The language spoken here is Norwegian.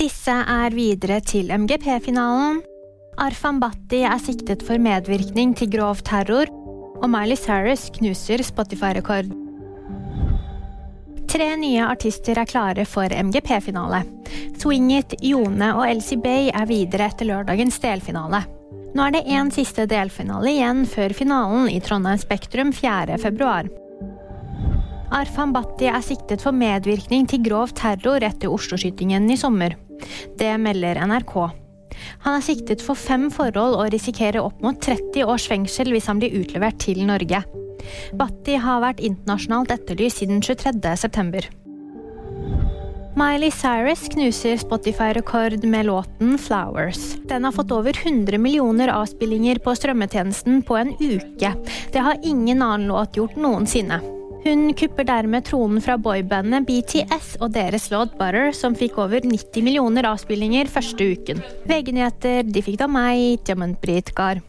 Disse er videre til MGP-finalen. Arfan Bhatti er siktet for medvirkning til grov terror, og Miley Cyrus knuser Spotify-rekord. Tre nye artister er klare for MGP-finale. Swing It, Jone og Elsie Bay er videre etter lørdagens delfinale. Nå er det én siste delfinale igjen før finalen i Trondheim Spektrum 4.2. Arfan Bhatti er siktet for medvirkning til grov terror etter Oslo-skytingen i sommer. Det melder NRK. Han er siktet for fem forhold og risikerer opp mot 30 års fengsel hvis han blir utlevert til Norge. Bhatti har vært internasjonalt etterlyst siden 23.9. Miley Cyrus knuser Spotify-rekord med låten 'Flowers'. Den har fått over 100 millioner avspillinger på strømmetjenesten på en uke. Det har ingen annen låt gjort noensinne. Hun kupper dermed tronen fra boybandet BTS og deres låt 'Butter', som fikk over 90 millioner avspillinger første uken. VG-nyheter de fikk da meg, Diamant Britgar.